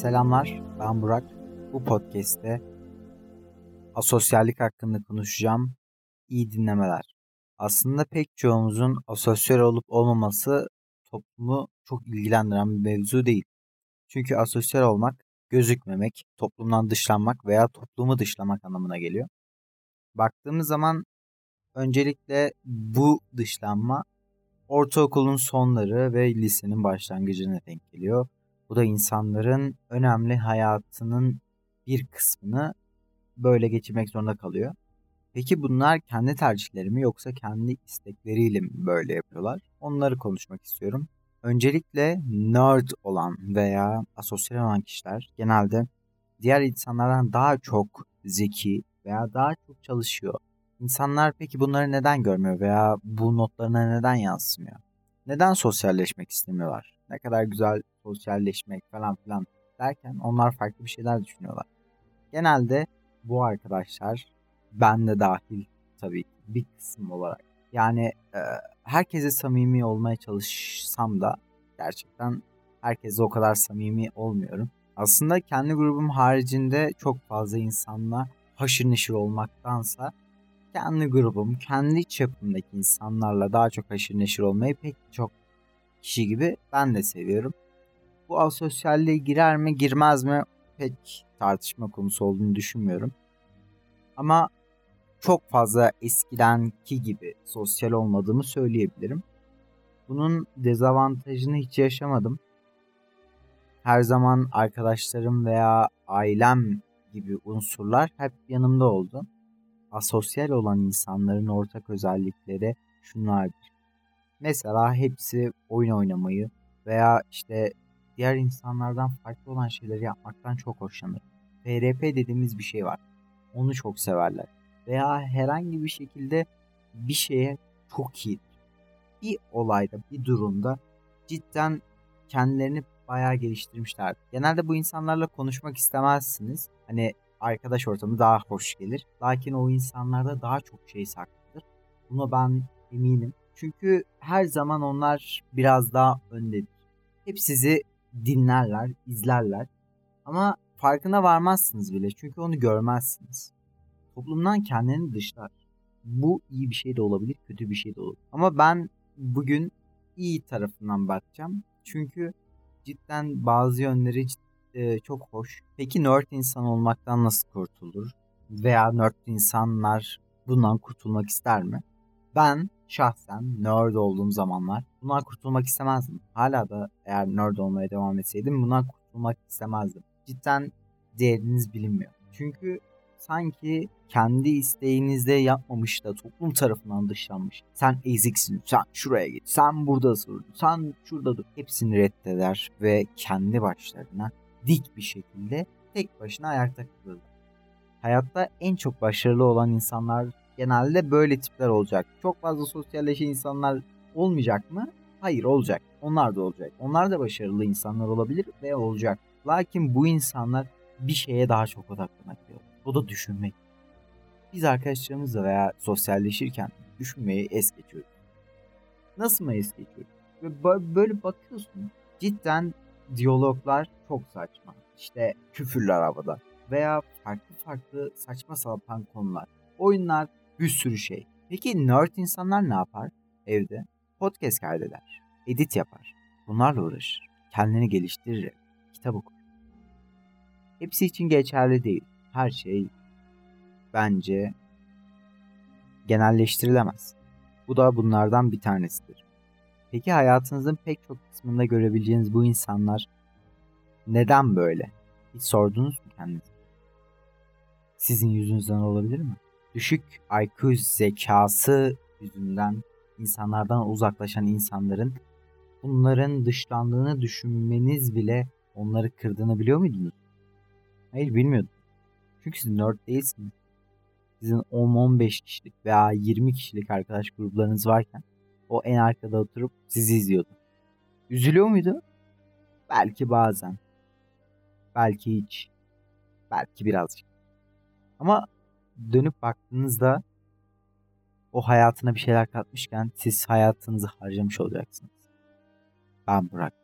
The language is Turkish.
Selamlar, ben Burak. Bu podcast'te asosyallik hakkında konuşacağım. İyi dinlemeler. Aslında pek çoğumuzun asosyal olup olmaması toplumu çok ilgilendiren bir mevzu değil. Çünkü asosyal olmak, gözükmemek, toplumdan dışlanmak veya toplumu dışlamak anlamına geliyor. Baktığımız zaman öncelikle bu dışlanma ortaokulun sonları ve lisenin başlangıcına denk geliyor. Bu da insanların önemli hayatının bir kısmını böyle geçirmek zorunda kalıyor. Peki bunlar kendi tercihleri mi yoksa kendi istekleriyle mi böyle yapıyorlar? Onları konuşmak istiyorum. Öncelikle nerd olan veya asosyal olan kişiler genelde diğer insanlardan daha çok zeki veya daha çok çalışıyor. İnsanlar peki bunları neden görmüyor veya bu notlarına neden yansımıyor? Neden sosyalleşmek istemiyorlar? Ne kadar güzel sosyalleşmek falan filan derken onlar farklı bir şeyler düşünüyorlar. Genelde bu arkadaşlar ben de dahil tabii bir kısım olarak. Yani e, herkese samimi olmaya çalışsam da gerçekten herkese o kadar samimi olmuyorum. Aslında kendi grubum haricinde çok fazla insanla haşır neşir olmaktansa kendi grubum, kendi çapımdaki insanlarla daha çok haşır neşir olmayı pek çok kişi gibi ben de seviyorum. Bu asosyalliğe girer mi girmez mi pek tartışma konusu olduğunu düşünmüyorum. Ama çok fazla eskidenki gibi sosyal olmadığımı söyleyebilirim. Bunun dezavantajını hiç yaşamadım. Her zaman arkadaşlarım veya ailem gibi unsurlar hep yanımda oldu. Asosyal olan insanların ortak özellikleri şunlardır. Mesela hepsi oyun oynamayı veya işte diğer insanlardan farklı olan şeyleri yapmaktan çok hoşlanır. PRP dediğimiz bir şey var. Onu çok severler. Veya herhangi bir şekilde bir şeye çok iyidir. Bir olayda, bir durumda cidden kendilerini bayağı geliştirmişler. Genelde bu insanlarla konuşmak istemezsiniz. Hani arkadaş ortamı daha hoş gelir. Lakin o insanlarda daha çok şey saklıdır. Buna ben eminim. Çünkü her zaman onlar biraz daha öndedir. Hep sizi dinlerler, izlerler. Ama farkına varmazsınız bile çünkü onu görmezsiniz. Toplumdan kendini dışlar. Bu iyi bir şey de olabilir, kötü bir şey de olabilir. Ama ben bugün iyi tarafından bakacağım. Çünkü cidden bazı yönleri e, çok hoş. Peki nerd insan olmaktan nasıl kurtulur? Veya nerd insanlar bundan kurtulmak ister mi? Ben şahsen nerd olduğum zamanlar bundan kurtulmak istemezdim. Hala da eğer nerd olmaya devam etseydim bundan kurtulmak istemezdim. Cidden değeriniz bilinmiyor. Çünkü sanki kendi isteğinizde yapmamış da toplum tarafından dışlanmış. Sen eziksin, sen şuraya git, sen buradasın, sen şurada dur. Hepsini reddeder ve kendi başlarına dik bir şekilde tek başına ayakta kalırlar. Hayatta en çok başarılı olan insanlar genelde böyle tipler olacak. Çok fazla sosyalleşen insanlar olmayacak mı? Hayır olacak. Onlar da olacak. Onlar da başarılı insanlar olabilir ve olacak. Lakin bu insanlar bir şeye daha çok odaklanabiliyor. O da düşünmek. Biz arkadaşlarımızla veya sosyalleşirken düşünmeyi es geçiyoruz. Nasıl mı es geçiyoruz? Ve böyle bakıyorsun cidden diyaloglar çok saçma. İşte küfürler havada veya farklı farklı saçma sapan konular. Oyunlar bir sürü şey. Peki nerd insanlar ne yapar evde? Podcast kaydeder, edit yapar. Bunlarla uğraşır. Kendini geliştirir, kitap okur. Hepsi için geçerli değil. Her şey bence genelleştirilemez. Bu da bunlardan bir tanesidir. Peki hayatınızın pek çok kısmında görebileceğiniz bu insanlar neden böyle? Hiç sordunuz mu kendinize? Sizin yüzünüzden olabilir mi? Düşük IQ zekası yüzünden insanlardan uzaklaşan insanların bunların dışlandığını düşünmeniz bile onları kırdığını biliyor muydunuz? Hayır bilmiyordum. Çünkü siz nerd değilsiniz. Sizin 10-15 kişilik veya 20 kişilik arkadaş gruplarınız varken o en arkada oturup sizi izliyordu. Üzülüyor muydu? Belki bazen. Belki hiç. Belki birazcık. Ama dönüp baktığınızda o hayatına bir şeyler katmışken siz hayatınızı harcamış olacaksınız. Ben Burak.